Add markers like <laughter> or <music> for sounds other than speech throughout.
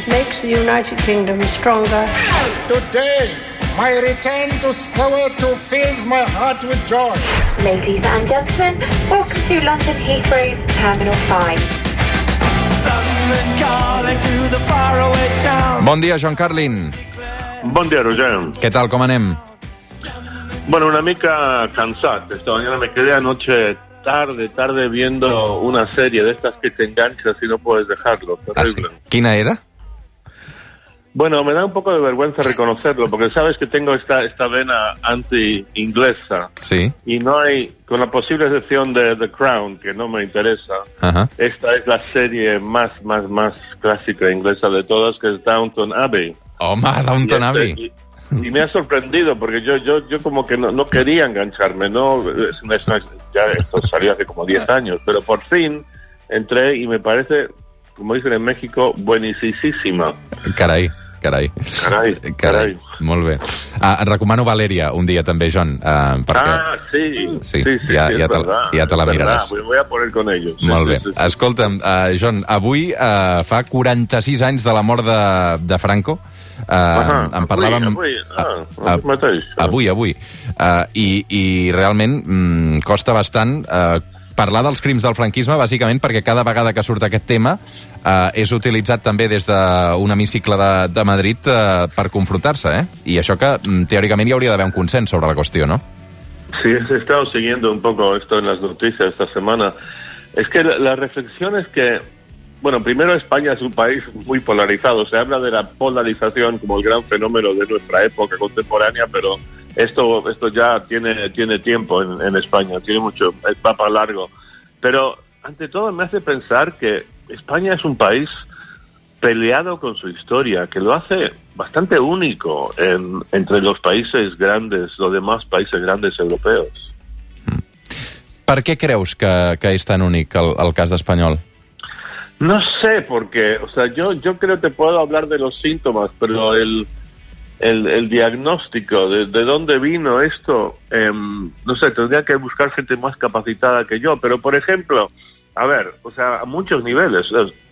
It makes the United Kingdom stronger. Today, my return to Soweto fills my heart with joy. Ladies and gentlemen, welcome to London Heathrow's Terminal 5. Bon dia, Joan Carlin. Bon dia, Roger. Què tal, com anem? Bueno, una mica cansado. Esta mañana me quedé anoche tarde, tarde viendo una serie de estas que te enganchas y no puedes dejarlo. Ah, sí. Terrible. Quina era? Bueno, me da un poco de vergüenza reconocerlo, porque sabes que tengo esta, esta vena anti-inglesa. Sí. Y no hay, con la posible excepción de The Crown, que no me interesa, Ajá. esta es la serie más, más, más clásica inglesa de todas, que es Downton Abbey. Home, Downton Y Abbey. este- Y, y me ha sorprendido porque yo yo yo como que no, no quería engancharme, ¿no? Es una- es una- ya esto salió hace como 10 años, pero por fin entré y me parece, como dicen en México, buenísima. Carai, carai. Carai, carai. Molt bé. Ah, et recomano Valèria un dia també, Joan, uh, perquè... Ah, sí, Sí, sí, sí, ja- sí, ja te verdad, ja te la miraràs. Me voy a poner con ellos. Molt sí, bé. sí, sí. Escolta'm, uh, Joan, avui uh, fa 46 anys de la mort de, de Franco. Uh, Ahà, en parlàvem... avui, avui, ah, Ah, avui mateix. Avui, avui. Uh, i, I realment mm, costa bastant uh, parlar dels crims del franquisme, bàsicament perquè cada vegada que surt aquest tema uh, és utilitzat també des d'un hemicicle de, de Madrid uh, per confrontar-se, eh? I això que mm, teòricament hi hauria d'haver un consens sobre la qüestió, no? Sí, he estado siguiendo un poco esto en las noticias esta semana. Es que la reflexión es que, bueno, primero España es un país muy polarizado. Se habla de la polarización como el gran fenómeno de nuestra época contemporánea, pero esto, esto ya tiene, tiene tiempo en, en España, tiene mucho, va para largo. Pero ante todo me hace pensar que España es un país peleado con su historia, que lo hace bastante único en- entre los países grandes, los demás países grandes europeos. Per què creus que, que és tan únic el, el cas d'Espanyol? No sé, porque, o sea, yo, yo creo que puedo hablar de los síntomas, pero el, el, el diagnóstico de, de dónde vino esto, em, no sé, tendría que buscar gente más capacitada que yo. Pero, por ejemplo, a ver, o sea, a muchos niveles.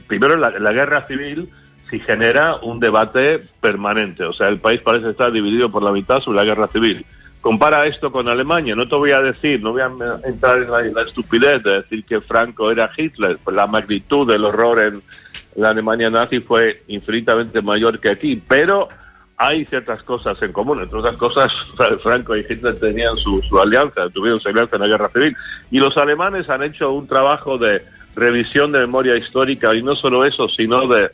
Primero, la, la guerra civil sí genera un debate permanente. O sea, el país parece estar dividido por la mitad sobre la guerra civil. Compara esto con Alemania. No te voy a decir, no voy a entrar en la, en la estupidez de decir que Franco era Hitler. Pues la magnitud del horror en la Alemania nazi fue infinitamente mayor que aquí. Pero hay ciertas cosas en común. Entre otras cosas, Franco y Hitler tenían su, su alianza, tuvieron su alianza en la guerra civil. Y los alemanes han hecho un trabajo de revisión de memoria histórica y no solo eso, sino de,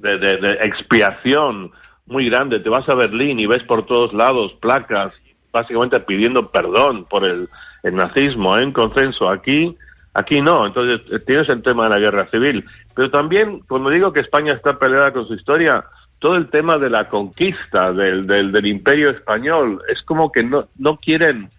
de, de- de expiación muy grande. Te vas a Berlín y ves por todos lados placas básicamente pidiendo perdón por el, el nazismo ¿eh? en consenso. Aquí, aquí no. Entonces tienes el tema de la guerra civil. Pero también, cuando digo que España está peleada con su historia, todo el tema de la conquista del, del, imperio español es como que no, no quieren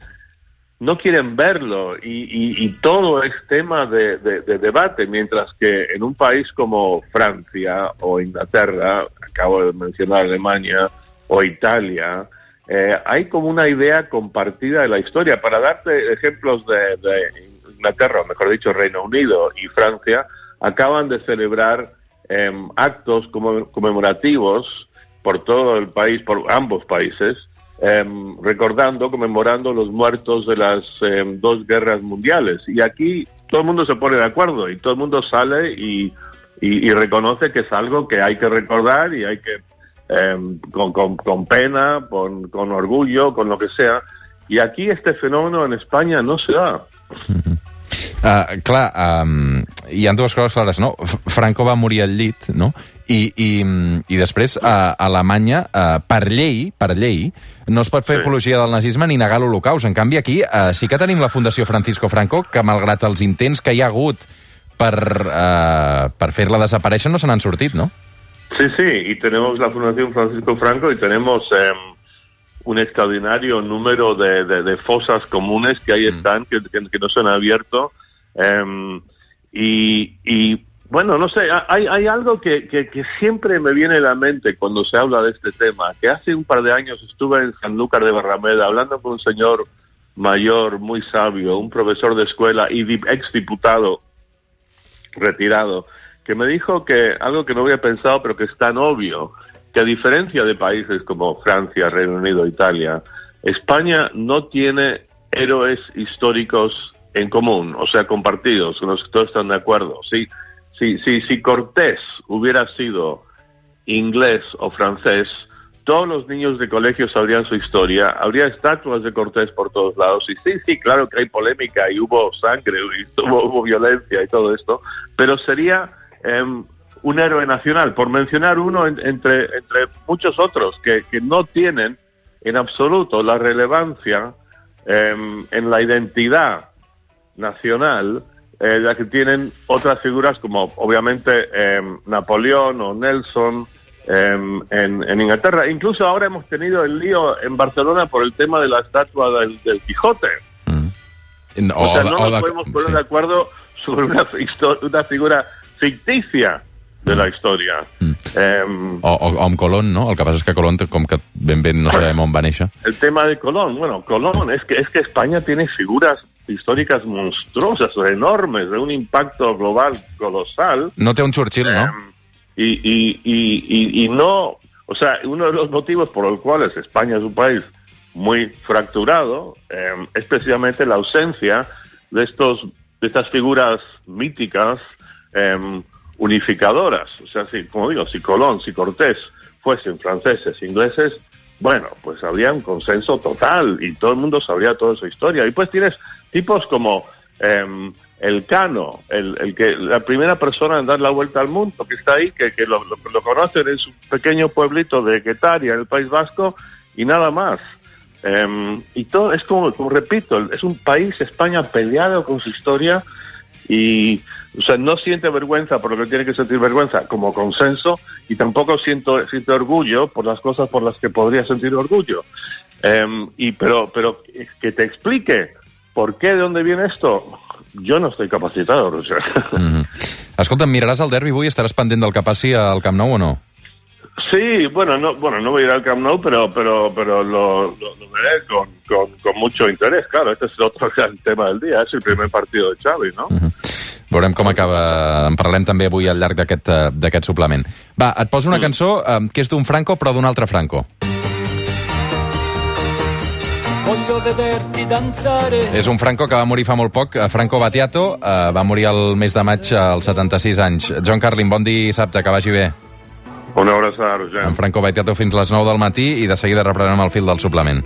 no quieren verlo y, y- y todo es tema de debate, mientras que en un país como Francia o Inglaterra, acabo de mencionar Alemania o Italia, eh, hay como una idea compartida de la historia. Para darte ejemplos de, de Inglaterra, o mejor dicho, Reino Unido y Francia, acaban de celebrar em, actos conmemorativos por todo el país, por ambos países, em, recordando, conmemorando los muertos de las em, dos guerras mundiales. Y aquí todo el mundo se pone de acuerdo y todo el mundo sale y, y- y reconoce que es algo que hay que recordar y hay que, con, con- con pena, con, con orgullo, con lo que sea. Y aquí este fenómeno en España no se da. Uh, um, hi ha dues coses clares, no? Franco va morir al llit, no? I, i, i després, a Alemanya, uh, per llei, per llei, no es pot fer Sí. apologia del nazisme ni negar l'Holocaust. En canvi, aquí uh, sí que tenim la Fundació Francisco Franco, que malgrat els intents que hi ha hagut per, uh, per fer-la desaparèixer, no se n'han sortit, no? Sí, sí, y tenemos la Fundación Francisco Franco y tenemos em, un extraordinario número de, de- de fosas comunes que ahí están, que, que- que no se han abierto. em, y, y, bueno, no sé, ha- hay, hay algo que, que- siempre me viene a la mente cuando se habla de este tema, que hace un par de años estuve en Sanlúcar de Barrameda hablando con un señor mayor, muy sabio, un profesor de escuela y di- exdiputado retirado, que me dijo que algo que no había pensado, pero que es tan obvio, que a diferencia de países como Francia, Reino Unido, Italia, España no tiene héroes históricos en común, o sea, compartidos, que todos están de acuerdo. Si, si, si, si Cortés hubiera sido inglés o francés, todos los niños de colegio sabrían su historia, habría estatuas de Cortés por todos lados, y sí, sí, claro que hay polémica y hubo sangre y <laughs> hubo, hubo violencia y todo esto, pero sería em, un héroe nacional, por mencionar uno en- entre, entre muchos otros que, que no tienen en absoluto la relevancia em, en la identidad nacional eh, la que tienen otras figuras como obviamente em, Napoleón o Nelson em, en, en Inglaterra. Incluso ahora hemos tenido el lío en Barcelona por el tema de la estatua del, del Quijote. Mm. O, sea, no nos de- podemos poner sí. de acuerdo sobre una, <laughs> figura ficticia de la historia. Mm. Em, O, o, amb Colón, no? El que passa és que Colón, com que ben ben no sabem on va néixer. el tema de Colón, bueno, Colón, es que, es que España tiene figuras históricas monstruosas, enormes, de un impacto global colosal. No té un Churchill, no? Em, y, y, y, no, o sea, uno de los motivos por los cuales España es un país muy fracturado em, es precisamente la ausencia de estos de estas figuras míticas em, unificadoras. O sea, si, como digo, si Colón, si Cortés fuesen franceses, ingleses, bueno, pues habría un consenso total y todo el mundo sabría toda su historia. Y pues tienes tipos como em, el Cano, el, que la primera persona en dar la vuelta al mundo, que está ahí, que, que lo, lo, lo conocen en su pequeño pueblito de Guetaria, en el País Vasco, y nada más. Em, y todo es como repito, es un país, España, peleado con su historia y, o sea, no siente vergüenza por lo que tiene que sentir vergüenza como consenso y tampoco siento, siento orgullo por las cosas por las que podría sentir orgullo. Em, y pero, pero que te explique por qué, de dónde viene esto, yo no estoy capacitado, Roger. Mm. Escolta'm, miraràs el derbi avui? Estaràs pendent del que passi al Camp Nou o no? Sí, bueno, no, bueno, no voy a ir al Camp Nou, pero, pero, pero lo, lo, lo veré con, con, con mucho interés. Claro, este es otro <laughs> gran tema del día. Es el primer partido de Xavi, ¿no? Veurem com acaba... En parlarem també avui al llarg d'aquest eh, d'aquest suplement. Va, et poso una cançó eh, que és d'un Franco, però d'un altre Franco. Voglio vederti danzare. És un Franco que va morir fa molt poc, eh, Franco Battiato, eh, va morir el mes de maig als 76 anys. John Carlin, bon dissabte, que vagi bé. Una abraçada, Roger. En Franco Battiato fins les 9 del matí i de seguida reprenem el fil del suplement.